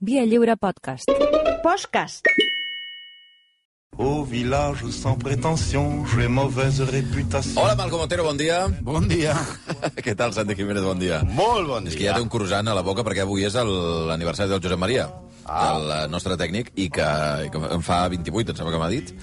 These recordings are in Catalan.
Via Lliure Podcast. Podcast. Au village sans prétention, j'ai mauvaise réputation. Hola, Malcom Otero, bon dia. Bon dia. Què tal, Santi Jiménez, bon dia? Molt bon dia. És que ja té un croissant a la boca perquè avui és el- l'aniversari del Josep Maria, ah. el eh, nostre tècnic, i que, i que en fa 28, em sembla que m'ha dit.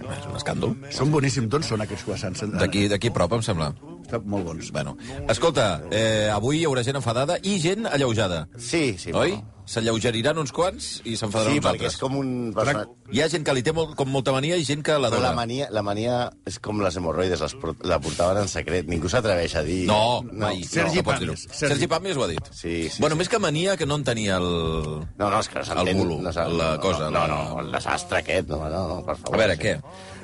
És un escàndol. Són boníssims. D'on són aquests croissants? D'aquí d'aquí a prop, em sembla. Estan molt bons. Bueno, escolta, eh, avui hi haurà gent enfadada i gent alleujada. Sí, sí. Oi? bueno. S'allaugeriran uns quants i s'enfadaran Sí, uns perquè altres. és com un... persona- Hi ha gent que li té molt, com molta mania i gent que Però la l'adora. mania, la mania és com les hemorroides, les, la portaven en secret. Ningú s'atreveix a dir... No, mai. Sergi no, no. Pàmies. Sergi, Sergi Pàmies ho ha dit. Sí, sí, bueno, sí. més que mania, que no en tenia el... No, no, és que no s'entén... El bulo, no la cosa, No, la- no, el desastre aquest, no, no, no, per favor. A veure, què?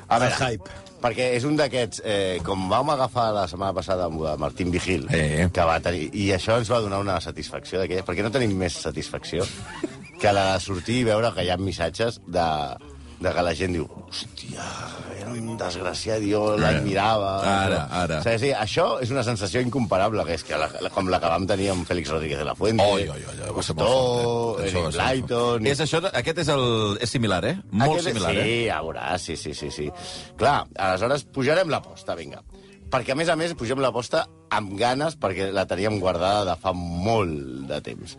A veure, El hype. Perquè és un d'aquests, eh, com vam agafar la setmana passada amb el Martín Vigil, Eh. que va tenir, i això ens va donar una satisfacció d'aquella, perquè no tenim més satisfacció que la de sortir i veure que hi ha missatges de, de que la gent diu hòstia, era un desgraciat, jo l'admirava. Eh. Ara, ara. O sigui, sí, això és una sensació incomparable, que és que la, la, com la que vam tenir amb Félix Rodríguez de la Fuente, Oi, oi, oi, eh? Va Eric Blyton... És això, aquest és, el, és similar, eh? Molt Aquest- similar, sí, eh? ja veuràs, sí, sí, sí, sí. Clar, aleshores pujarem l'aposta, vinga. Perquè, a més a més, pugem l'aposta amb ganes, perquè la teníem guardada de fa molt de temps.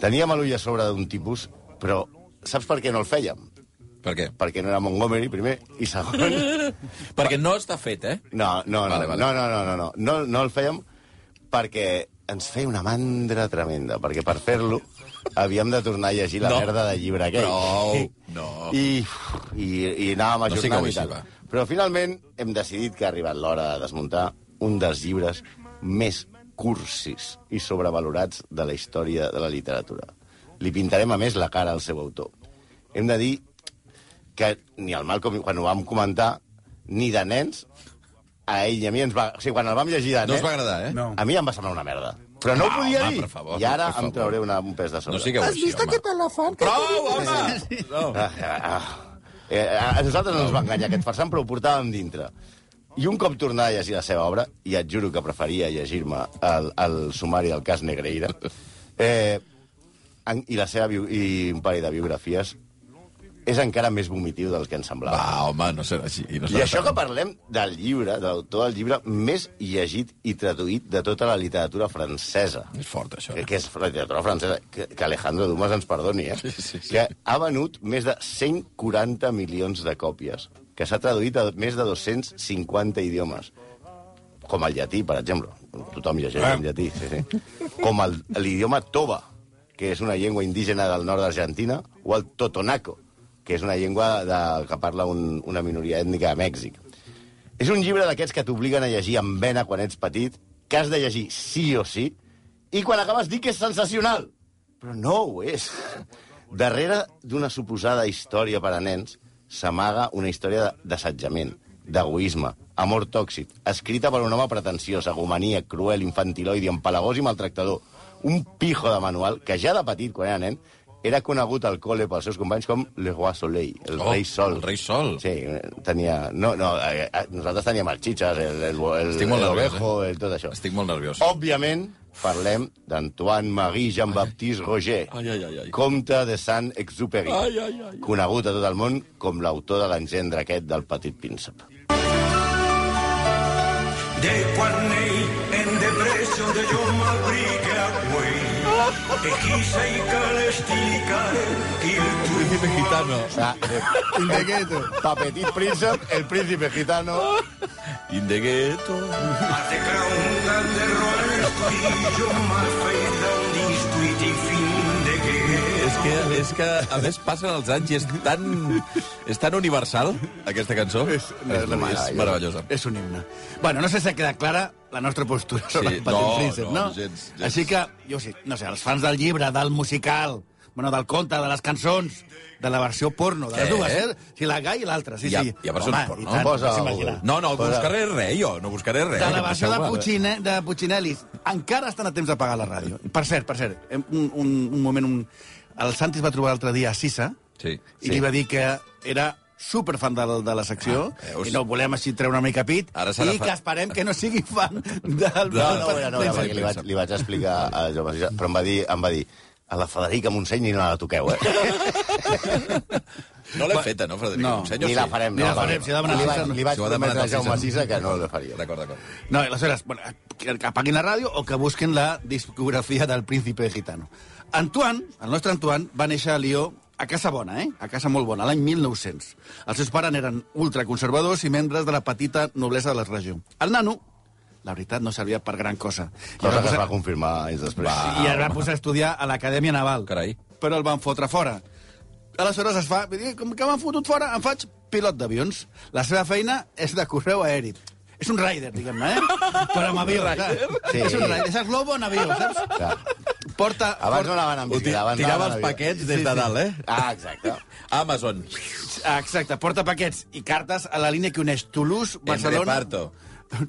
Teníem l'ull a sobre d'un tipus, però saps per què no el fèiem? Per què? Perquè no era Montgomery, primer, i segon... Perquè no està fet, eh? No, no, no, Vale, vale. no, no, no, no, no, no, no el fèiem perquè ens feia una mandra tremenda, perquè per fer-lo havíem de tornar a llegir la No. merda del llibre aquell. Prou, no. I, i, i anàvem No ajornant sigueu i així, tal. va. Però finalment hem decidit que ha arribat l'hora de desmuntar un dels llibres més cursis i sobrevalorats de la història de la literatura. Li pintarem, a més, la cara al seu autor. Hem de dir que ni el Malcolm, quan ho vam comentar, ni de nens, a ell i a mi ens va... O sigui, quan el vam llegir de No nens... us va agradar, eh? No. A mi em va semblar una merda. Però no ho Ah, podia home, dir. per favor, I ara per em trauré una, un pes de sobre. No sigueu així, home. elefant? Prou, home! No. Ah, ah, ah. Eh, a nosaltres no ens va enganyar aquest farsant, però ho portàvem dintre. I un cop tornar a llegir la seva obra, i et juro que preferia llegir-me el, el sumari del cas Negreira, eh, i la seva i un parell de biografies, és encara més vomitiu del que ens semblava. Va, home, no serà així. No I serà això tant. que parlem del llibre, de l'autor del llibre més llegit i traduït de tota la literatura francesa És fort, això. que, que és la literatura francesa, que, que Alejandro Dumas ens perdoni, eh? Sí, sí, sí. Que ha venut més de 140 milions de còpies, que s'ha traduït a més de 250 idiomes, com el llatí, per exemple. Tothom llegeix Ah. en llatí, sí, sí. Com l'idioma toba, que és una llengua indígena del nord d'Argentina, o el totonaco, que és una llengua de, que parla un, una minoria ètnica a Mèxic. És un llibre d'aquests que t'obliguen a llegir amb vena quan ets petit, que has de llegir sí o sí, i quan acabes dir que és sensacional. Però no ho és. Darrere d'una suposada història per a nens s'amaga una història d'assetjament, d'egoisme, amor tòxic, escrita per un home pretensiós, agomaníac, cruel, infantiloide, empalagós i maltractador. Un pijo de manual que ja de petit, quan era nen, era conegut al col·le pels seus companys com Le Roi Soleil, el Oh, rei sol. el rei sol. Sí, tenia... No, no, eh, eh, nosaltres teníem els xitxes, el, el, el, Estic molt el nerviós, ovejo, el, tot això. Estic molt nerviós. Òbviament, parlem d'Antoine Marie Jean-Baptiste Roger, Ai, ai, ai, ai. comte de Saint-Exupéry, Ai, ai, ai. conegut a tot el món com l'autor de l'engendre aquest del Petit Príncep. De quan ell en depressió de jo m'abrigue Príncipe gitano. Ah, eh, Pa Petit Príncep, el príncipe gitano... In the ghetto. Hace És que, és que, a més, passen els anys i és tan, és tan universal, aquesta cançó. És, és, és meravellosa. És un himne. Bueno, no sé si ha quedat clara la nostra postura sobre Sí, el Petit no, Príncep, no, no? gens, gens. Així que, jo sí, no sé, els fans del llibre, del musical, bueno, del conte, de les cançons, de la versió porno, de les Què? dues, eh? Sí, la gai i l'altra, sí, Hi ha- sí. hi ha versions Home, porno? tant, Posa. No, no, no Posa- buscaré res, jo. No buscaré res. De la versió de. Puccine, de Puccinellis. Encara estan a temps de pagar la ràdio. Per cert, per cert, un, un, un moment... Un... El Santi es va trobar l'altre dia a Sissa Sí. i li va dir que era superfan de, la- de la secció Ah, veus? i no volem així treure una mica pit Ara serà i fa- que esperem que no sigui fan del... No, No, no, no, no, li vaig, li vaig explicar a Jaume Sisa, però em va dir, em va dir a la Federica Montseny i no la toqueu, eh? No l'hem feta, no, Frederic? No, Ni la farem. Ni no, la farem, si ha demanat li, vaig, li vaig Si prometre a Jaume. Sisa que no la faria. D'acord, d'acord. No, i aleshores, bueno, que, que apaguin la ràdio o que busquen la discografia del príncipe gitano. Antoine, el nostre Antoine, va néixer a Lió a Casa Bona, eh? a Casa molt bona, l'any 1900. Els seus pares eren ultraconservadors i membres de la petita noblesa de la regió. El nano, la veritat, no servia per gran cosa. Cosa que es va confirmar anys després. Va. i es va posar a estudiar a l'Acadèmia Naval. Carai. Però el van fotre fora. Aleshores es fa... Com que m'han fotut fora, em faig pilot d'avions. La seva feina és de correu aeri. És un rider, diguem-ne, eh? Però amb avió, saps? Sí. És un rider. És el globo en avió, saps? Clar. Porta... Abans porta... no anaven amb bicicleta, abans Tirava anaven els en avió. paquets des de dalt, eh? Ah, exacte. Amazon. Exacte, porta paquets i cartes a la línia que uneix Toulouse, En Barcelona... reparto.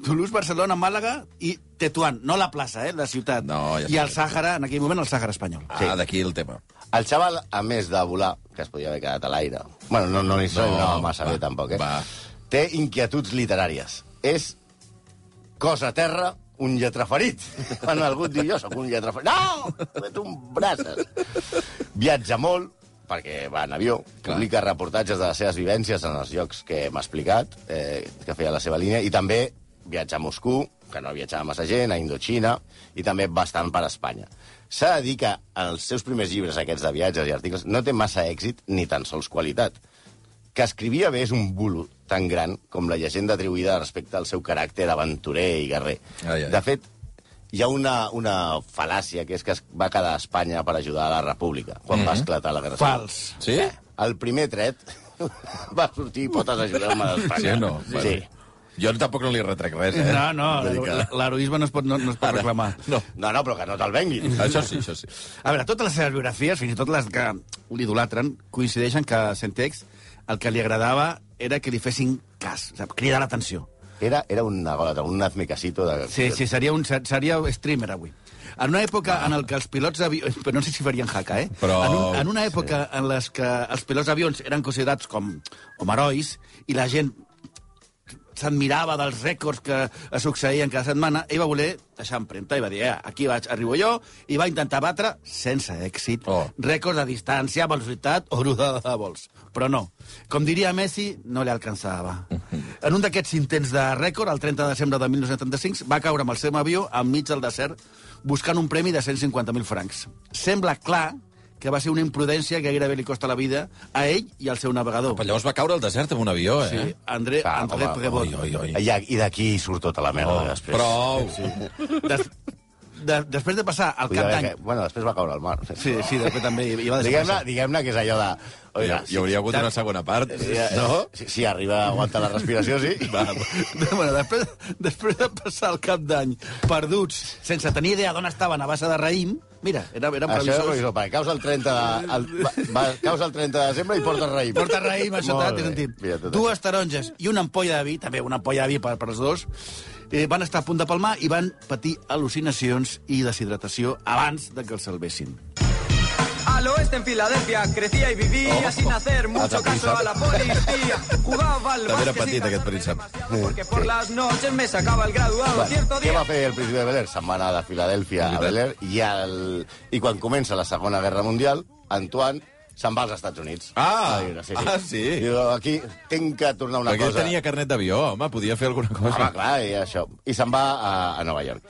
Toulouse, Barcelona, Màlaga i Tetuán. No la plaça, eh? La ciutat. No, ja I el Sàhara, en aquell moment, el Sàhara espanyol. Ah, d'aquí el tema. El xaval, a més de volar, que es podia haver quedat a l'aire, bueno, no, no li No, no, massa va, bé tampoc, eh? va. Té inquietuds literàries. És cosa a terra, un lletraferit. Quan algú et diu, jo sóc un lletraferit. No! Vet un braces. Viatja molt, perquè va en avió, Clar. publica reportatges de les seves vivències en els llocs que hem explicat, eh, que feia la seva línia, i també viatja a Moscou, que no viatjava massa gent, a Indochina, i també bastant per Espanya. S'ha de dir que els seus primers llibres, aquests de viatges i articles, no té massa èxit ni tan sols qualitat. Que escrivia bé és un bulo tan gran com la llegenda atribuïda respecte al seu caràcter aventurer i guerrer. Ai, ai. De fet, hi ha una, una fal·làcia, que és que es va quedar a Espanya per ajudar a la República, quan va esclatar la guerra civil. Fals. Sí? El primer tret va sortir potes ajudeu-me d'Espanya. Sí no? Sí. Jo tampoc no li retrec res, eh? No, no, que- l'heroisme no es pot, no, no es pot Ara, reclamar. No. No, no, però que no te'l venguin. Això sí, això sí. A veure, totes les seves biografies, fins i tot les que l'idolatren, coincideixen que a Centex el que li agradava era que li fessin cas, o sigui, cridar l'atenció. Era, era un agòlatra, un hazme casito. De... Sí, sí, seria, un, seria streamer avui. En una època en el que els pilots d'avions... Però no sé si farien jaca, eh? Però- En, un, en una època sí. en les que els pilots d'avions eren considerats com, com herois i la gent s'admirava dels rècords que succeïen cada setmana, ell va voler deixar empremta i va dir, eh, aquí vaig, arribo jo, i va intentar batre, sense èxit, Oh. rècords de distància, velocitat o rodada de vols. Però no. Com diria Messi, no li alcançava. En un d'aquests intents de rècord, el 30 de desembre de 1975, va caure amb el seu avió enmig del desert buscant un premi de 150.000 francs. Sembla clar que va ser una imprudència que gairebé li costa la vida a ell i al seu navegador. Però llavors va caure al desert amb un avió, eh? Sí, André, Ah, André Prebot. oi, oi, oi. I, d'aquí surt tota la merda, Oh, després. prou. Des, de, després de passar al cap d'any... Bueno, després va caure al mar. Sí, sí, després també hi, hi va Diguem-ne diguem que és allò de... Hi, Oiga, hi hauria hagut una segona part, no? Si, si arriba a aguantar la respiració, sí. Va, bueno, després, després de passar el cap d'any perduts, sense tenir idea d'on estaven a base de raïm, mira, era, eren Això és previsors. previsor, perquè causa el 30 de, el, va, va, causa el 30 de desembre i porta raïm. Porta raïm, això bé. sentit. Mira, Dues taronges i una ampolla de vi, també una ampolla de vi per, per els dos, eh, van estar a punt de palmar i van patir al·lucinacions i deshidratació abans de que els salvessin. Al oeste en Filadelfia crecía y vivía sin hacer mucho caso a la policía. Jugaba al També era básquet petit, aquest príncep. Porque por las noches me sacaba el graduado. Va, Cierto què día va fer el príncipe de Bel Air? Se'n va anar de Filadèlfia a Bel Air i, el, i quan comença la Segona Guerra Mundial, Antoine se'n va als Estats Units. Ah, A viure, ah, sí? Diu, aquí tinc que tornar una Perquè cosa... tenia carnet d'avió, home, podia fer alguna cosa. Home, clar, i això. I se'n va a, a Nova York.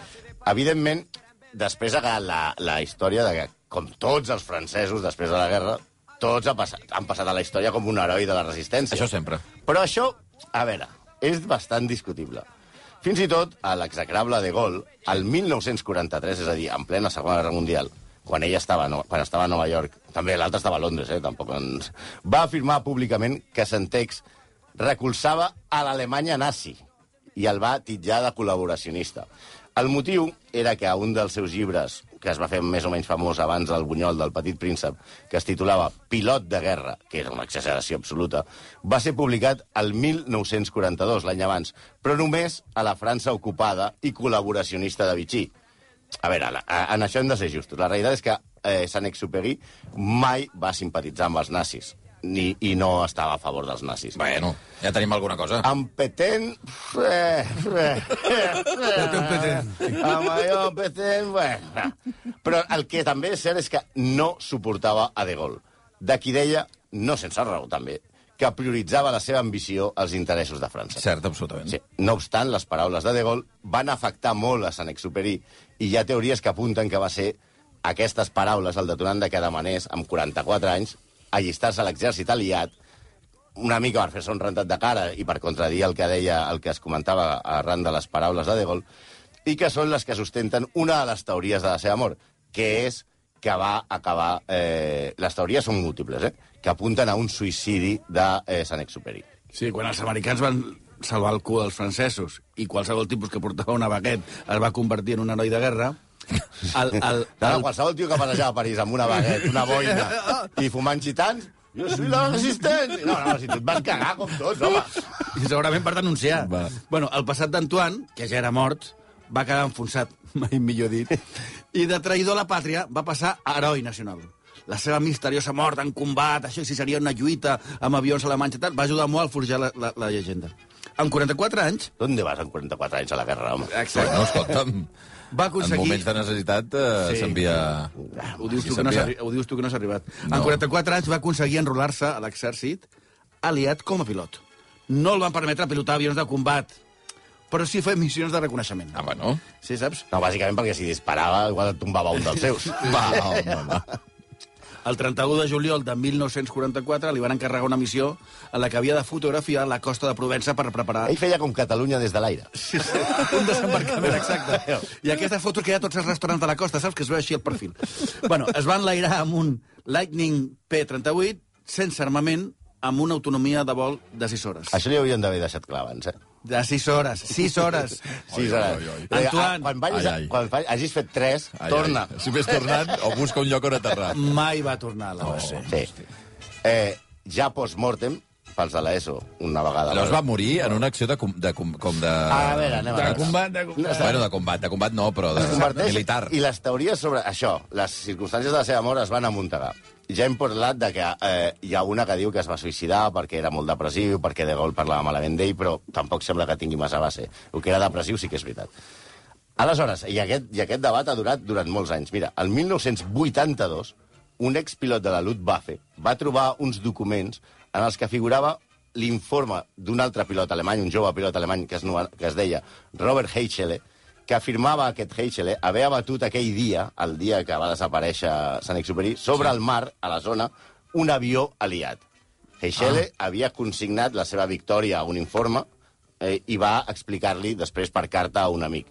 Evidentment, després ha quedat la, la història de que, com tots els francesos després de la guerra, tots ha passat, han passat a la història com un heroi de la resistència. Això sempre. Però això, a veure, és bastant discutible. Fins i tot, a l'execrable de Gaulle, el 1943, és a dir, en plena Segona Guerra Mundial, quan ell estava, No- quan estava a Nova York, també l'altre estava a Londres, eh, tampoc ens... va afirmar públicament que Centex recolzava a l'Alemanya nazi i el va titllar de col·laboracionista. El motiu era que un dels seus llibres, que es va fer més o menys famós abans del Bunyol del Petit Príncep, que es titulava Pilot de guerra, que era una exageració absoluta, va ser publicat el 1942, l'any abans, però només a la França ocupada i col·laboracionista de Vichy. A veure, la- a- en això hem de ser justos. La realitat és que eh, Saint-Exupéry mai va simpatitzar amb els nazis. ni, i no estava a favor dels nazis. Bueno, ja tenim alguna cosa. Amb Petén... Eh, eh, eh, amb allò, Petén... Bueno. Però el que també és cert és que no suportava a De Gaulle. De qui deia, no sense raó també, que prioritzava la seva ambició als interessos de França. Cert, absolutament. Sí. No obstant, les paraules de De Gaulle van afectar molt a Saint-Exupéry i hi ha teories que apunten que va ser aquestes paraules el detonant de que demanés, amb 44 anys, allistar-se a l'exèrcit aliat, una mica per fer-se un rentat de cara i per contradir el que deia, el que es comentava arran de les paraules de De Gaulle, i que són les que sustenten una de les teories de la seva mort, que és que va acabar... Eh, les teories són múltiples, eh? que apunten a un suïcidi de eh, Saint-Exupéry. Sí, quan els americans van salvar el cul als francesos i qualsevol tipus que portava una baguet es va convertir en un heroi de guerra, el, el, el, qualsevol tio que passejava a París amb una baguette, una boina i fumant gitans, jo soy la resistència. No, no, si tu et vas cagar com tots, home. I segurament per denunciar. Va. Bueno, el passat d'Antoine, que ja era mort, va quedar enfonsat, mai millor dit, i de traïdor a la pàtria va passar a heroi nacional. La seva misteriosa mort en combat, això si seria una lluita amb avions alemanys i tal, va ajudar molt a forjar la, la, la llegenda. Amb 44 anys, ¿Dónde vas amb 44 anys a la guerra, home? Bueno, escolta'm, va en aconseguir... moments de necessitat eh, Sí. s'envia... Ho dius, tu que no ho dius tu que no has arribat. No. En 44 anys va aconseguir enrolar-se a l'exèrcit aliat com a pilot. No el van permetre pilotar avions de combat, però sí fer missions de reconeixement. Ah, bueno. Sí, saps? No, bàsicament perquè si disparava igual et tombava un dels seus. Va, home, va. El 31 de juliol de 1944 li van encarregar una missió en la que havia de fotografiar la costa de Provença per preparar Ell feia com Catalunya des de l'aire. un desembarcament exacte. I aquestes fotos que hi ha tots els restaurants de la costa, saps? Que es veu així el perfil. Bueno, es van enlairar amb un Lightning P-38 sense armament amb una autonomia de vol de 6 hores. Això li haurien d'haver deixat clar abans, eh? De 6 hores, 6 hores. Sis hores. oi, oi. Eh, Antoine. Quan, vagis, Ai, ai. quan hagis fet tres, Ai, torna. Ai. Si més tornant, o busca un lloc on aterrar. Mai va tornar a la base. Sí. Eh, ja post-mortem, pels de l'ESO, una vegada... Llavors va morir en una acció de, com, de, com, com de... A veure, anem a De veure. combat, de combat. Bueno, de combat, de combat no, però de militar. I les teories sobre això, les circumstàncies de la seva mort es van amuntegar. Ja hem parlat de que eh, hi ha una que diu que es va suïcidar perquè era molt depressiu, perquè de Gaulle parlava malament d'ell, però tampoc sembla que tingui massa base. El que era depressiu sí que és veritat. Aleshores, i aquest, i aquest debat ha durat durant molts anys. Mira, el 1982, un expilot de la Luftwaffe va trobar uns documents en els que figurava l'informe d'un altre pilot alemany, un jove pilot alemany que es, que es deia Robert Heichele, que afirmava aquest Heichele haver abatut aquell dia, el dia que va desaparèixer Saint-Exupéry, sobre sí. el mar, a la zona, un avió aliat. Heichele ah. havia consignat la seva victòria a un informe eh, i va explicar-li després per carta a un amic.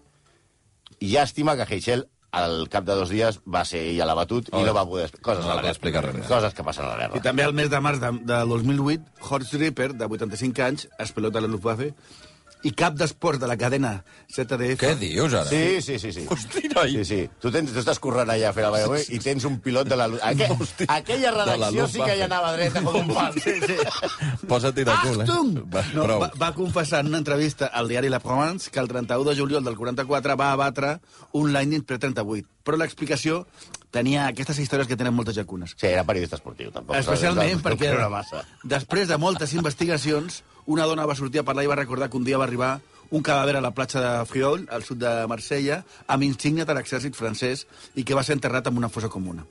I llàstima que Heichel al cap de dos dies va ser ell a l'abatut Oh, i no va poder... Coses, no va a la poder explicar res. Coses que passen a la I guerra. també al mes de març de, de 2008, Horst Ripper, de 85 anys, es pilota a la Luftwaffe, i cap d'esports de la cadena ZDF... Què dius, ara? Sí, sí, sí. sí. Hosti, noi. Sí, sí. Tu, tens, tu estàs corrent allà a fer la veu i tens un pilot de la... Aqu Hosti. aquella redacció sí que hi anava dreta com un pal. Sí, sí. Posa't de cul, eh? Va, No, prou. va, va confessar en una entrevista al diari La Provence que el 31 de juliol del 44 va abatre un Lightning P38. Però l'explicació tenia aquestes històries que tenen moltes llacunes. Sí, era periodista esportiu, tampoc. Especialment no, perquè No, no, massa. després de moltes investigacions, una dona va sortir a parlar i va recordar que un dia va arribar un cadàver a la platja de Friol, al sud de Marsella, amb insígnia de l'exèrcit francès i que va ser enterrat en una fossa comuna.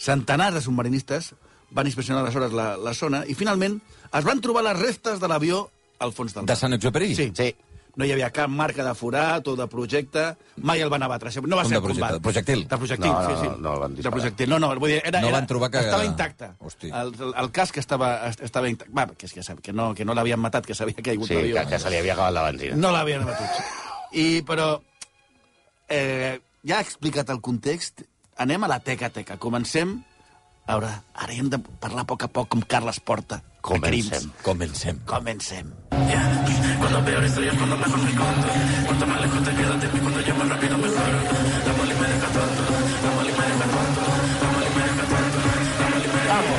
Centenars de submarinistes van inspeccionar aleshores la, la zona i finalment es van trobar les restes de l'avió al fons del De mar. Saint-Exupéry? Sí. Sí. No hi havia cap marca de forat o de projecte. Mai el van abatre. No va Com ser de projecte? combat. De projectil? De projectil, No, no, sí, sí. no, no van de projectil. No, no, vull dir, era, No van trobar que- Estava intacte. Hosti. El, el, el cas que estava, estava intacte. Va, que, és que, que no, que no l'havien matat, que s'havia caigut Sí, l'avió. que, que se li havia acabat la benzina. No l'havien abatut. I, però, eh, ja he explicat el context. Anem a la teca-teca. Comencem... A veure, ara hem de parlar a poc a poc com Carles Porta. De Comencem. Comencem. Comencem.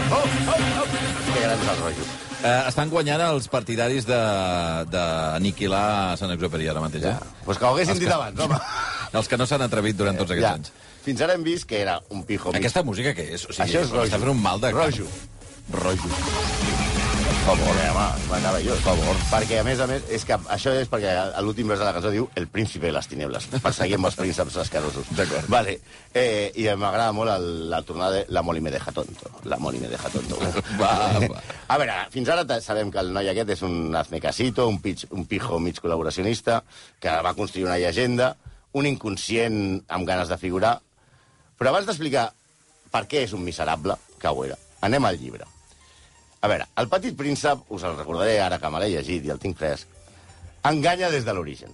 Que gran és el rotllo. Eh, estan guanyant els partidaris de- d'aniquilar Sant-Exupéry ara mateix, eh? Pues que ho haguessin dit abans, home. Els que no s'han atrevit durant tots aquests Ja. anys. Fins ara hem vist que era un pijo mig. Aquesta música què és? O sigui, Això és rojo. està fent un mal de... cap. Rojo. Rojo. Favor, Eh, home, meravellós. Per favor. Perquè, a més a més, és que això és perquè a l'últim vers de la cançó diu el príncipe de les tinieblas, perseguir amb els prínceps escarosos. D'acord. Vale. Eh, I m'agrada molt el, la tornada de La Moli me deja tonto. La Moli me deja tonto. Va, va. A veure, fins ara sabem que el noi aquest és un azmecasito, un, pitch, un pijo mig col·laboracionista, que va construir una llegenda, un inconscient amb ganes de figurar. Però abans d'explicar per què és un miserable, que ho era, anem al llibre. A veure, el petit príncep, us el recordaré ara que me l'he llegit i el tinc fresc, enganya des de l'origen.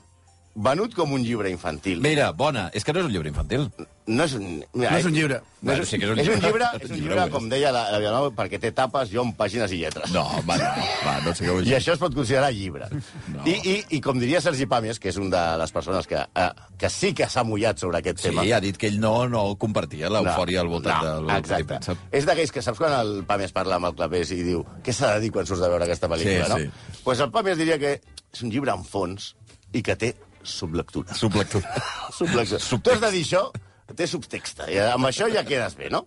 Venut com un llibre infantil. Mira, bona. És que no és un llibre infantil. No és un... Mira, No és un llibre. No Bueno, és, sí que és un és un llibre. llibre, És un llibre, llibre com deia la, la Vilanova, perquè té tapes, guió, pàgines i lletres. No, va, no, va, no sé què vull I això es pot considerar llibre. No. I, i, I com diria Sergi Pàmies, que és un de les persones que, eh, que sí que s'ha mullat sobre aquest Sí, tema... ha dit que ell no, no compartia l'eufòria al voltant no, del exacte. príncep. És d'aquells que saps quan el Pàmies parla amb el Clapés i diu què s'ha de dir quan surts de veure aquesta pel·lícula, Sí, no? pues el Pàmies diria que és un llibre en fons i que té sublectura. Sublectura. Sublectura. Tu has de dir això, té subtexta. I amb això ja quedes bé, no?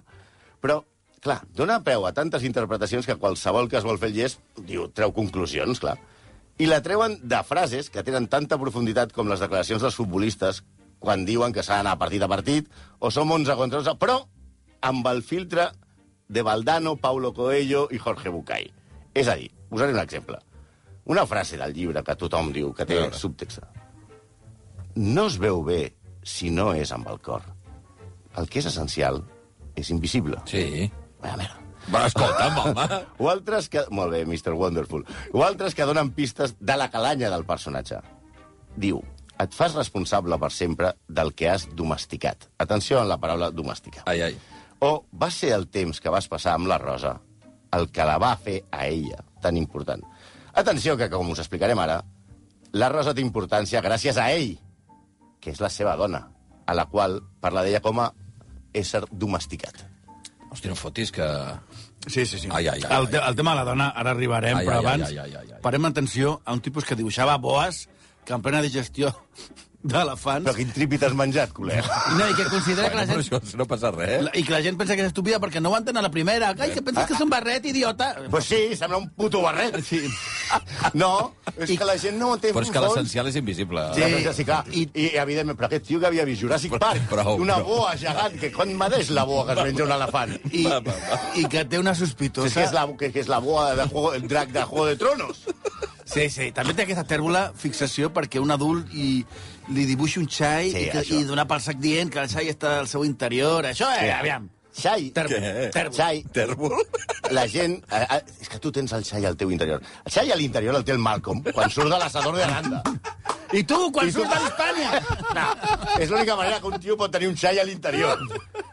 Però, clar, dona peu a tantes interpretacions que qualsevol que es vol fer el llest diu, treu conclusions, clar. I la treuen de frases que tenen tanta profunditat com les declaracions dels futbolistes quan diuen que s'ha d'anar partit a partit, o som 11 contra 11, però amb el filtre de Valdano, Paulo Coelho i Jorge Bucay. És a dir, posaré un exemple. Una frase del llibre que tothom diu, que té A veure. subtext. No es veu bé si no és amb el cor. El que és essencial és invisible. Sí. Mira, mira. Va, escolta'm, home. O altres que... Molt bé, Mr. Wonderful. O altres que donen pistes de la calanya del personatge. Diu, et fas responsable per sempre del que has domesticat. Atenció a la paraula domesticar. Ai, ai. O va ser el temps que vas passar amb la Rosa el que la va fer a ella, tan important. Atenció, que com us explicarem ara, la Rosa té importància gràcies a ell, que és la seva dona, a la qual parla d'ella com a ésser domesticat. Hòstia, no fotis que... Sí, sí, sí. Ai, ai, ai, el, te el tema de la dona, ara arribarem, Ai, però ai, ai, abans ai, ai, ai, ai. parem atenció a un tipus que dibuixava boas que en plena digestió d'elefants... Però quin tripit has menjat, col·lega? No, i que considera que la Bueno, gent... però això no passa res. La- I que la gent pensa que és estúpida perquè no ho entén a la primera. Ai, que penses que és un barret, idiota. Pues sí, sembla un puto barret. Sí. No, és que la gent no ho té Però és que l'essencial és invisible. Sí, sí, sí, clar. I, I, evidentment, però aquest tio que havia vist Jurassic Park, prou, una prou. boa gegant, que quan medeix la boa que es menja un elefant? I, Va, va, va. I que té una És sospitosa... que és la, que, que és la boa de juego, el drac de Juego de Tronos. Sí, sí. També té aquesta tèrbola fixació perquè un adult i, li dibuixi un xai Sí, i, que, això. i donar pel sac dient que el xai està al seu interior. Això, eh, aviam. Xai, Tèrbol. Xai, Tèrbol? la gent... Eh, eh, és que tu tens el xai al teu interior. El xai a l'interior el té el Malcolm, quan surt de l'assador de Aranda. I tu, quan I tu- surts de l'Hispània? No, és l'única manera que un tio pot tenir un xai a l'interior,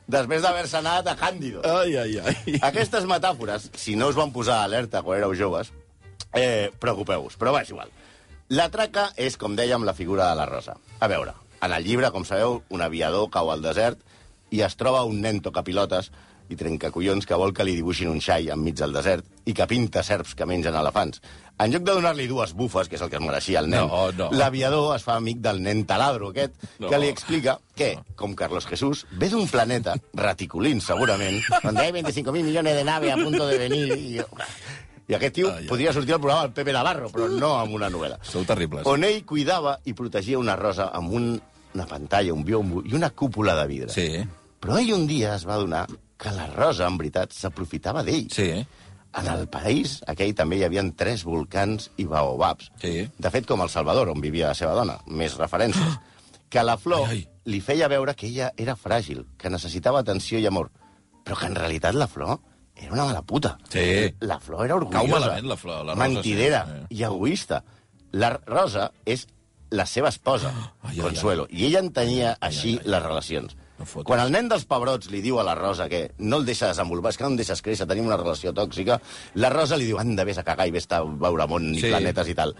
després d'haver-se anat a Càndido. Ai, ai, ai. Aquestes metàfores, si no us van posar alerta quan éreu joves, eh, preocupeu-vos, però va, és igual. La traca és, com dèiem, la figura de la Rosa. A veure, en el llibre, com sabeu, un aviador cau al desert i es troba un nen tocapilotes i trencacollons que vol que li dibuixin un xai enmig del desert i que pinta serps que mengen elefants. En lloc de donar-li dues bufes, que és el que es mereixia el nen, No, no. l'aviador es fa amic del nen taladro aquest, No. que li explica que, com Carlos Jesús, ve d'un planeta, raticulín segurament, donde hay 25.000 millones de naves a punto de venir... I, i aquest tio Ai, ai. podria sortir al programa del Pepe Navarro, però no amb una novel·la. Sou terribles. On ell cuidava i protegia una rosa amb un, una pantalla, un biombo i una cúpula de vidre. Sí, Però ell un dia es va donar que la rosa, en veritat, s'aprofitava d'ell. sí. En el país aquell també hi havia tres volcans i baobabs. Sí. De fet, com el Salvador, on vivia la seva dona. Més referències. Que la flor Ai, ai. li feia veure que ella era fràgil, que necessitava atenció i amor. Però que en realitat la flor era una mala puta. Sí. La flor era orgullosa. Cau malament, la flor, la rosa, mentidera sí, sí. i egoista. La rosa és la seva esposa, Ai, ai, Consuelo, i ella entenia així ai, ai. les relacions. No fotis. Quan el nen dels pebrots li diu a la Rosa que no el deixa desenvolupar, és que no em deixes créixer, tenim una relació tòxica, la Rosa li diu, anda, vés a cagar i vés a veure món i Sí. planetes i tal.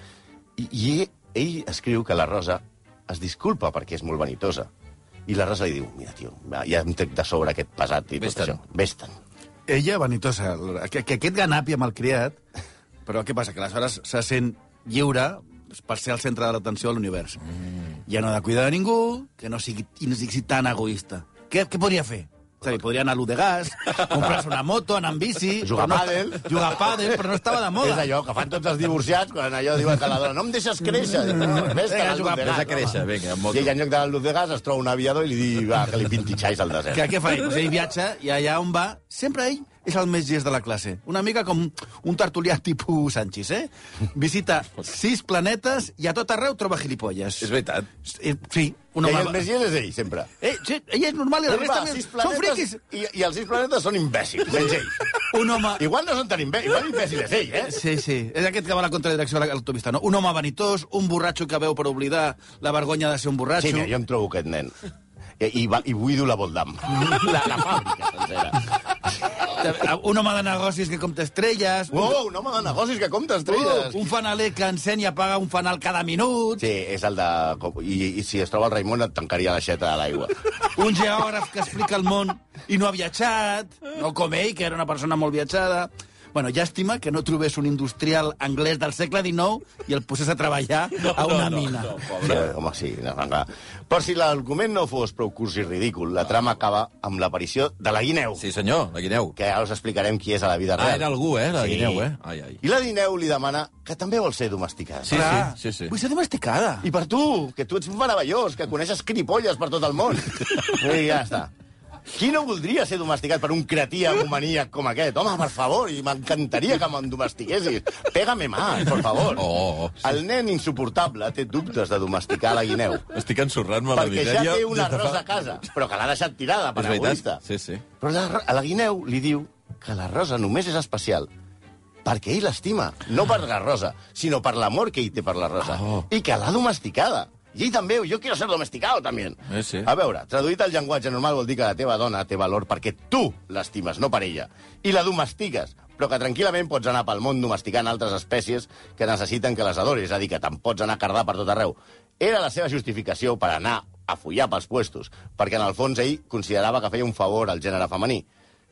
I, i ell, escriu que la Rosa es disculpa perquè és molt vanitosa. I la Rosa li diu, mira, tio, ja em trec de sobre aquest pesat i tot Vés-te'n. això. Vés-te'n. Ella, vanitosa, que, que aquest ganapi amb el criat, però què passa? Que aleshores se sent lliure per ser el centre de l'atenció de l'univers. Mm. Ja no ha de cuidar de ningú, que no sigui, no sigui tan egoista. Què, què podria fer? És a dir, podria anar a de gas, comprar-se una moto, anar amb bici... Jugar no, a pàdel. Jugar a pàdel, però no estava de És moda. allò que fan tots els divorciats quan allò diuen que la dona no em deixes créixer. No, ves que jugar de a Ves a gas. créixer, vinga, amb moto. I ella, en lloc de la luz de gas, es troba un aviador i li diu va, que li pinti xais al Que desert. què fa ell? Pues ell viatja i allà on va, sempre ell és el més gest de la classe. Una mica com un tertulià tipus Sanchis, eh? Visita sis planetes i a tot arreu troba gilipolles. És veritat. Eh, Sí, un home... el més gent és ell, sempre. Eh, sí, ell és normal i la resta va sis Són friquis. planetes i, i els sis planetes són imbècils, menys ell. Un home... Igual no són tan imbècils, igual imbècil és ell, eh? Sí, sí. És aquest que va a la contradirecció de l'autopista, no? Un home vanitós, un borratxo que veu per oblidar la vergonya de ser un borratxo. Sí, mira, jo em trobo aquest nen. I, i, i buido la Voldam. La, la fàbrica sencera. Un home de negocis que compta estrelles. un- Uou, un home de negocis que compta estrelles. Un fanaler que encén i apaga un fanal cada minut. Sí, és el de... I, I si es troba el Raimon et tancaria l'aixeta a l'aigua. Un geògraf que explica el món i no ha viatjat. No com ell, que era una persona molt viatjada. Bueno, llàstima que no trobés un industrial anglès del segle XIX i el posés a treballar a una mina. Sí, home, sí. No, no. Però si l'argument no fos prou curs i ridícul, la trama acaba amb l'aparició de la guineu, Sí, senyor, la guineu. que ara us explicarem qui és a la vida Ah, real. era algú, eh, la Sí. guineu, eh? Ai, ai. I la guineu li demana que també vol ser domesticada. Sí, Clar, sí, sí, sí. Vull ser domesticada. I per tu, que tu ets meravellós, que coneixes cripolles per tot el món. I ja està. Qui no voldria ser domesticat per un cretí amomaníac com aquest? Home, per favor, i m'encantaria que me'n domestiquessis. Pégame más, per favor. Oh, oh, sí. El nen insuportable té dubtes de domesticar la guineu. Estic ensorrant-me la Perquè ja té un des de arròs a casa, però que l'ha deixat tirada per egoista. Sí, sí. Però la, a la guineu li diu que la rosa només és especial perquè ell l'estima, no per la rosa, sinó per l'amor que ell té per la rosa. Oh. I que l'ha domesticada. I ell també, jo quiero ser domesticado, també. Eh, sí. A veure, traduït al llenguatge normal vol dir que la teva dona té valor perquè tu l'estimes, no per ella. I la domestiques, però que tranquil·lament pots anar pel món domesticant altres espècies que necessiten que les adoris, és a dir, que te'n pots anar a cardar per tot arreu. Era la seva justificació per anar a follar pels puestos, perquè en el fons ell considerava que feia un favor al gènere femení.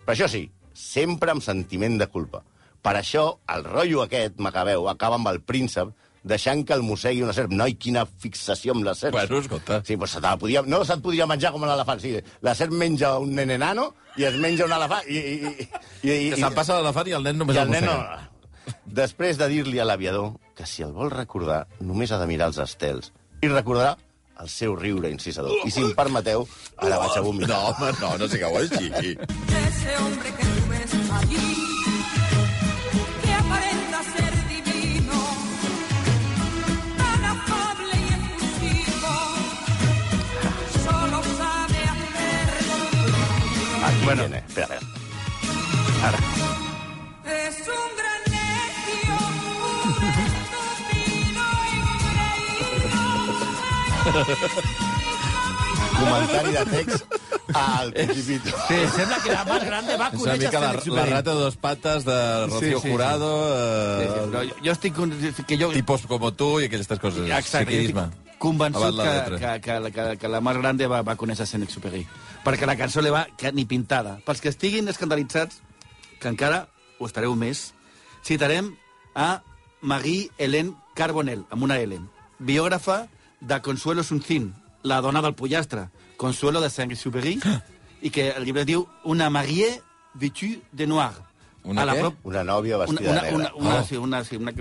Però això sí, sempre amb sentiment de culpa. Per això, el rotllo aquest, Macabeu, acaba amb el príncep deixant que el mossegui una serp. Noi, quina fixació amb les serps. Bueno, escolta. Sí, doncs se te la podia, no se't podia menjar com l'elefant. Sí, la serp menja un nen enano i es menja un elefant. I, i, i, i, Que se'n passa l'elefant i el nen només i el el nen no... Després de dir-li a l'aviador que si el vol recordar, només ha de mirar els estels. I recordarà el seu riure incisador. I si em permeteu, ara vaig a vomitar. No, home, no, no sigueu així. ese hombre que tú ves allí, Bueno. viene. Espera, espera. Es un gran necio, un Comentari de text al Principito. Sí, sembla que la más grande va És una conèixer mica la, la rata de dos patas de Rocío Sí, sí. Jurado, Sí, eh, sí, però jo, jo estic... con- Que jo, tipos como tú i aquestes coses. Exacte, jo estic convençut la que, que, que, que, que la más grande va, va conèixer Saint Superi. Perquè la cançó li va que ni pintada. Pels que estiguin escandalitzats, que encara ho estareu més, citarem a Marie-Hélène Carbonell, amb una L, biògrafa de Consuelo Sunzin, la dona del pollastre, Consuelo de Saint-Exupéry, i que el llibre diu Una Marie vêtue de noir. Una A la què? prop- Una nòvia una, vestida una, de una, negre. una, Oh. sí, una, sí, una,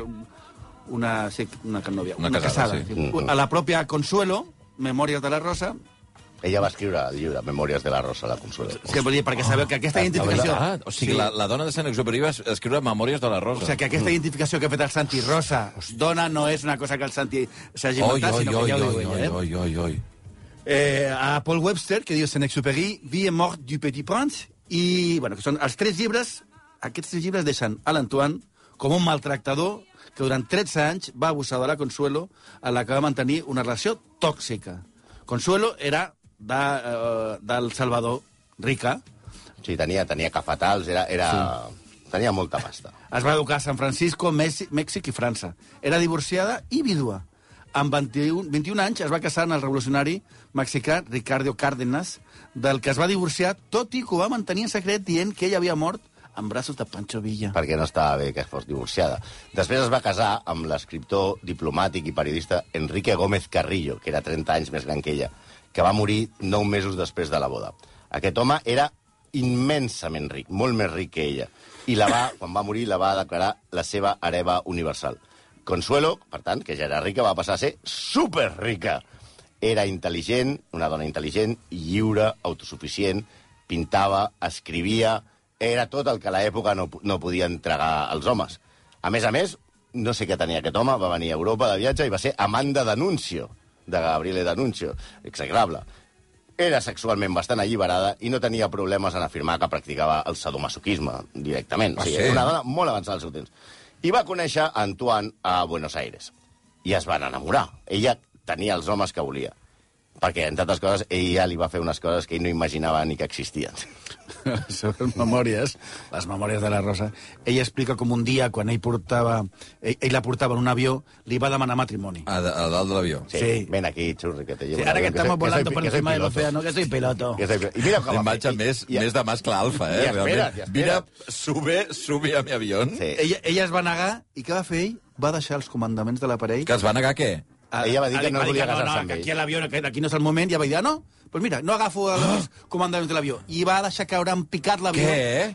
una, sí, una novia, Una una, casada, casada. sí. sí. Mm. A la pròpia Consuelo, Memòries de la Rosa, Ella va escriure el llibre Memòries de la Rosa, la Consuelo. que vol dir, perquè sabeu que aquesta identificació... Ah, o sigui, la, la dona de Sant Exuperi va escriure Memòries de la Rosa. O sigui, que aquesta identificació que ha fet el Santi Rosa, dona, no és una cosa que el Santi s'hagi Oi, inventat, oi, sinó oi, que ja ho oi, diu oi, ella, eh? oi, oi, oi. Eh, a Paul Webster, que diu Saint-Exupéry, Vie mort du Petit Prince, i, bueno, que són els tres llibres, aquests tres llibres deixen a l'Antoine com un maltractador que durant 13 anys va abusar de la Consuelo, a la que va mantenir una relació tòxica. Consuelo era de, eh, del Salvador, rica, Sí, tenia, tenia cafetals, era... era... Sí. Tenia molta pasta. Es va educar a San Francisco, Mèxic, Mèxic i França. Era divorciada i vídua. Amb 21, 21 anys es va casar amb el revolucionari mexicà Ricardo Cárdenas, del que es va divorciar, tot i que ho va mantenir en secret dient que ella havia mort en braços de Pancho Villa. perquè no estava bé que fos divorciada. Després es va casar amb l'escriptor, diplomàtic i periodista Enrique Gómez Carrillo, que era 30 anys més gran que ella, que va morir 9 mesos després de la boda. Aquest home era immensament ric, molt més ric que ella. I la va, quan va morir, la va declarar la seva hereva universal. Consuelo, per tant, que ja era rica, va passar a ser superrica. Era intel·ligent, una dona intel·ligent, lliure, autosuficient, pintava, escrivia... Era tot el que a l'època no, no podia entregar als homes. A més a més, no sé què tenia aquest home, va venir a Europa de viatge i va ser amant de D'Annunzio, de Gabriele D'Annunzio. Execrable. Era sexualment bastant alliberada i no tenia problemes en afirmar que practicava el sadomasoquisme directament. Ah, o sigui, sí? una dona molt avançada al seu temps. I va conèixer a Antoine a Buenos Aires. I es van enamorar. Ella tenia els homes que volia. Perquè, entre altres coses, ella li va fer unes coses que ell no imaginava ni que existien. sobre les memòries, les memòries de la Rosa, ella explica com un dia, quan ell portava, ell, ell la portava en un avió, li va demanar matrimoni. A, a dalt de l'avió. Sí, Sí. Ven aquí, churri, que te llevo. Sí, ara que estamos volando soy- por que soy encima del piloto. océano, que soy piloto. Que soy- I mira com va Imatge fer. més, I- més de mascle alfa, eh? I realment. i espera't. Mira, sube, sube a mi avió. Sí. Ella, ella es va negar, i què va fer ell? Va deixar els comandaments de l'aparell. Que es va negar què? A- Ella va dir que no volia casar-se no, amb que ell. aquí a l'avió, aquí no és el moment, ja va dir, ah, no, pues mira, no agafo els comandaments de l'avió. I va deixar caure en picat l'avió.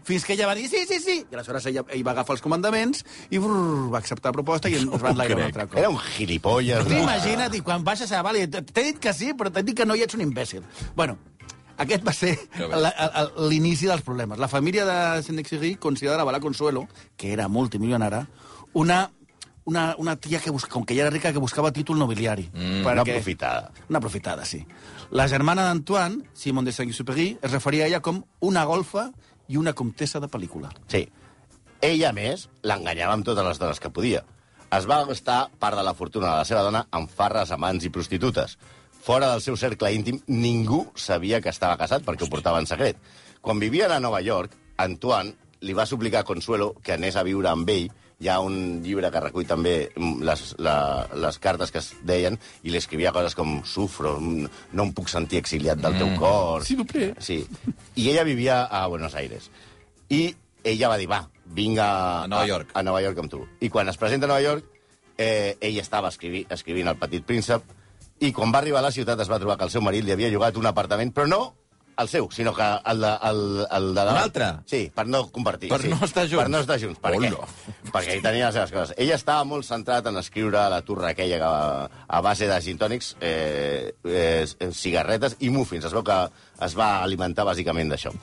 Fins que ella va dir, sí, sí, sí. I aleshores ella, ell va agafar els comandaments i brrr, va acceptar la proposta i es va enlairar un altre cop. Era un gilipolles. No? imagina't, i quan baixes a... Vale, t'he dit que sí, però t'he dit que no i ets un imbècil. Bueno, aquest va ser l'inici dels problemes. La família de Saint-Exupéry considerava la Consuelo, que era multimilionària, una, una, una tia que, busca, com que ella era rica, que buscava títol nobiliari. Mm, Una aprofitada. Una aprofitada, sí. La germana d'Antoine, Simone de Saint-Exupéry, es referia a ella com una golfa i una comtessa de pel·lícula. Sí. Ella, més, l'enganyava amb totes les dones que podia. Es va gastar part de la fortuna de la seva dona en farres, amants i prostitutes. Fora del seu cercle íntim, ningú sabia que estava casat perquè ho portava en secret. Quan vivien a Nova York, Antoine li va suplicar a Consuelo que anés a viure amb ell. Hi ha un llibre que recull també mm, les, la, les cartes que es deien i li escrivia coses com sufro, mm, no em puc sentir exiliat del teu cor. S'il vous plaît. Sí. I ella vivia a Buenos Aires. I ella va dir, va, vinc a, A Nova York. A, a Nova York amb tu. I quan es presenta a Nova York, eh, ell estava escrivi, escrivint El petit príncep, i quan va arribar a la ciutat es va trobar que el seu marit li havia llogat un apartament, però no el seu, sinó que el de, el, el de davant. Un altre? Sí, per no compartir. Per sí. no estar junts? Per no estar junts. Per què? Hola. Perquè ell tenia les seves coses. Ella estava molt centrat en escriure la turra aquella que, a, a base de gin tònics, eh, eh, cigarretes i muffins. Es veu que es va alimentar bàsicament d'això,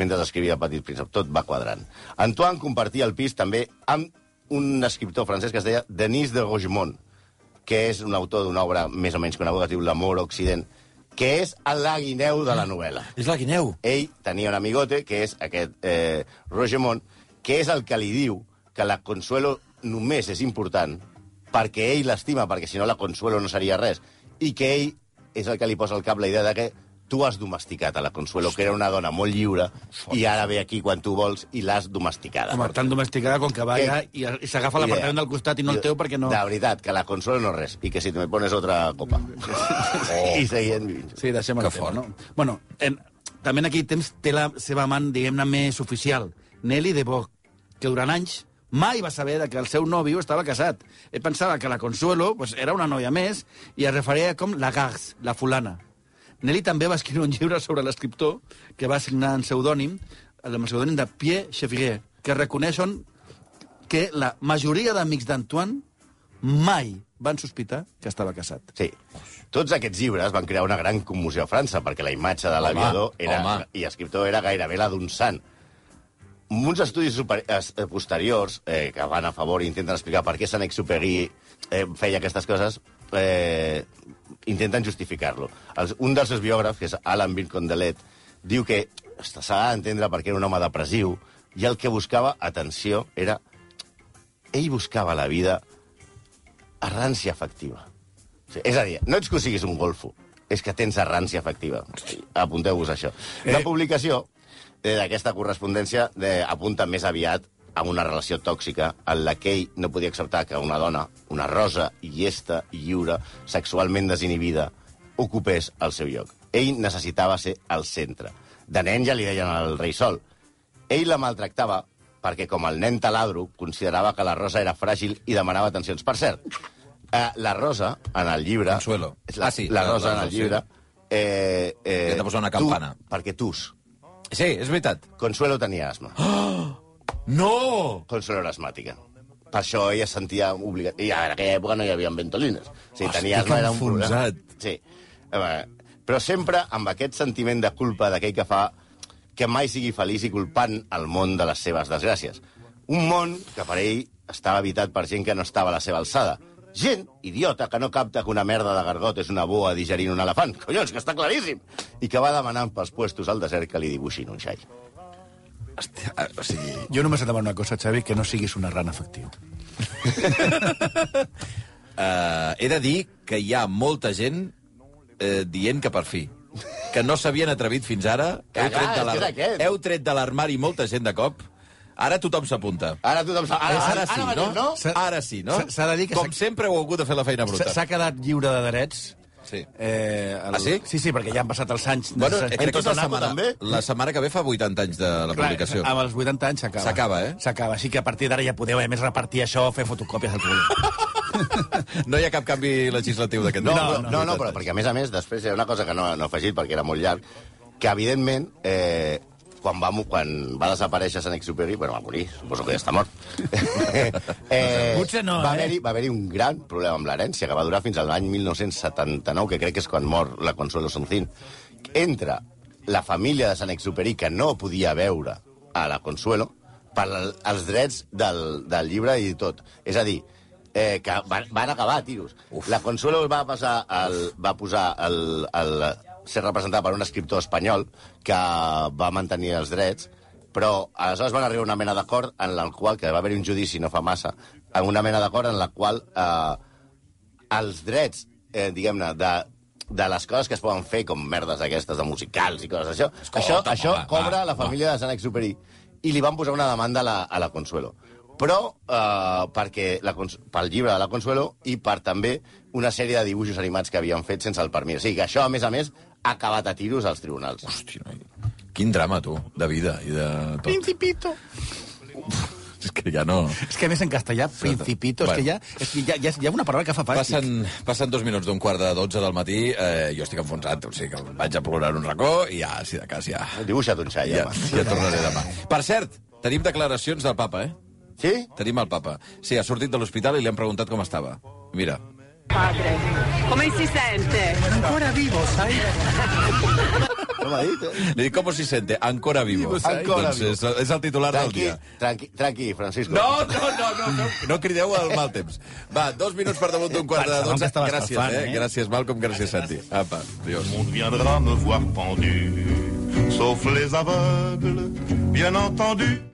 mentre escrivia El petit príncep. Tot va quadrant. Antoine compartia el pis també amb un escriptor francès que es deia Denis de Rougemont, que és un autor d'una obra més o menys coneguda que es diu L'amor occident, que és la guineu de la novel·la. És la guineu. Ell tenia un amigote, que és aquest eh, Rogemont, que és el que li diu que la Consuelo només és important perquè ell l'estima, perquè si no la Consuelo no seria res, i que ell és el que li posa al cap la idea de que tu has domesticat a la Consuelo, que era una dona molt lliure, i ara ve aquí quan tu vols i l'has domesticada. Home, tan domesticada com que va allà i, i s'agafa l'apartament del costat i no el teu perquè no... De veritat, que la Consuelo no res, i que si te me pones otra copa. oh. I seguien vivint. Sí, deixem el Que tema, fort. no? Bueno, en, també en aquell temps té la seva amant, diguem-ne, més oficial, Nelly de Boc, que durant anys mai va saber que el seu nòvio estava casat. Ell pensava que la Consuelo pues, era una noia més i es referia com la Garce, la fulana. Nelly també va escriure un llibre sobre l'escriptor que va signar en pseudònim, amb el pseudònim de Pierre Chevrier, que reconeixen que la majoria d'amics d'Antoine mai van sospitar que estava casat. Sí. Tots aquests llibres van crear una gran commoció a França, perquè la imatge de l'aviador era, home. i escriptor era gairebé la d'un sant. Uns estudis super, eh, posteriors eh, que van a favor i intenten explicar per què Saint-Exupéry eh, feia aquestes coses, eh, intenten justificar-lo. Un dels seus biògrafs, que és Alan Vincondelet, diu que s'ha d'entendre perquè era un home depressiu i el que buscava, atenció, era... Ell buscava la vida arrància afectiva. Sí, és a dir, no ets que o siguis un golfo, és que tens arrància afectiva. Apunteu-vos això. La publicació eh, d'aquesta correspondència eh, apunta més aviat a una relació tòxica en la que ell no podia acceptar que una dona, una rosa, llesta lliure, sexualment desinhibida, ocupés el seu lloc. Ell necessitava ser el centre. De nen ja li deien el rei sol. Ell la maltractava perquè, com el nen taladro, considerava que la Rosa era fràgil i demanava atencions. Per cert, eh, la Rosa, en el llibre... Consuelo. La, Ah, sí, la la- Rosa, en el llibre... Eh, eh, Que t'ha posat una campana. Tu, perquè tus. Sí, és veritat. Consuelo tenia asma. No! Consuelo era asmàtica. Per això ella sentia obligat... I en aquella època no hi havia ventolines. O sigui, tenia asma, era un problema. Sí. Eh, Però sempre amb aquest sentiment de culpa d'aquell que fa que mai sigui feliç i culpant el món de les seves desgràcies. Un món que per ell estava habitat per gent que no estava a la seva alçada. Gent idiota que no capta que una merda de gargot és una boa digerint un elefant. Collons, que està claríssim! I que va demanant pels puestos al desert que li dibuixin un xai. Hòstia, eh, o sigui... Jo només et demano una cosa, Xavi, que no siguis una rana efectiu. Uh, he de dir que hi ha molta gent eh, dient que per fi que no s'havien atrevit fins ara. Heu Cagar, tret de heu tret de l'armari molta gent de cop. Ara tothom s'apunta. Ara tothom sap... Ara, Ara, sí, ara, no? no? Ara sí, no? s'ha- de dir que Com sempre heu hagut de fer la feina bruta. s'ha quedat lliure de drets. Sí. Eh, el... Ah, sí? Sí, sí, perquè ja han passat els anys... Bueno, crec que és la setmana, també? la setmana que ve fa 80 anys de la Clar, publicació. amb els 80 anys s'acaba. S'acaba, eh? S'acaba, així que a partir d'ara ja podeu, a més, repartir això, fer fotocòpies del programa. No hi ha cap canvi legislatiu d'aquest No, moment. no, no, no, però perquè a més a més després hi ha una cosa que no, no he afegit perquè era molt llarg, que evidentment eh, quan, va, quan va desaparèixer Sant Exuperi, bueno, va morir, suposo que ja està mort. eh, Potser no, va eh? haver-hi va haver un gran problema amb l'herència, que va durar fins a l'any 1979, que crec que és quan mor la Consuelo Soncín. Entre la família de Sant Exuperi, que no podia veure a la Consuelo, per al- els drets del, del llibre i tot. És a dir, eh, que van, van acabar tiros. Uf. La Consuelo va, passar el, va posar el, el, ser representada per un escriptor espanyol que va mantenir els drets, però aleshores van arribar a una mena d'acord en el qual, que va haver un judici no fa massa, en una mena d'acord en la qual eh, els drets, eh, diguem-ne, de, de les coses que es poden fer, com merdes aquestes de musicals i coses això, això, home, això va, cobra va, la família de Sant Exuperi. I li van posar una demanda a la, a la Consuelo. Però eh, perquè la, pel llibre de la Consuelo i per també una sèrie de dibuixos animats que havien fet sense el permís. O sigui que això, a més a més, acabat a tiros als tribunals. Hòstia, noi. Quin drama, tu, de vida i de tot. Principito. És que ja no... És que a més en castellà, principito, és que ja, és que ja, ja, hi ha una paraula que fa fàstic. Passen, passen dos minuts d'un quart de dotze del matí, eh, jo estic enfonsat, o sigui que vaig a plorar un racó i ja, si de cas, ja, Dibuixa't un xai, ja, home. ja tornaré demà. Per cert, tenim declaracions del papa, eh? Sí? Tenim el papa. Sí, ha sortit de l'hospital i li han preguntat com estava. Mira. Padre, come si sente? No m'ha dit, eh? Li dic, com si sente? Ancora vivo. Ancora doncs vivo. és, és el titular del Tranqui, dia. tranqui, tranqui, Francisco. No, no, no, no, no, no crideu al mal temps. Va, dos minuts per damunt d'un quart de dotze. Gràcies, eh? eh? Gràcies, Malcolm, gràcies, Santi. Apa, adiós. monde viendra me voir pendu, sauf les aveugles, bien entendu.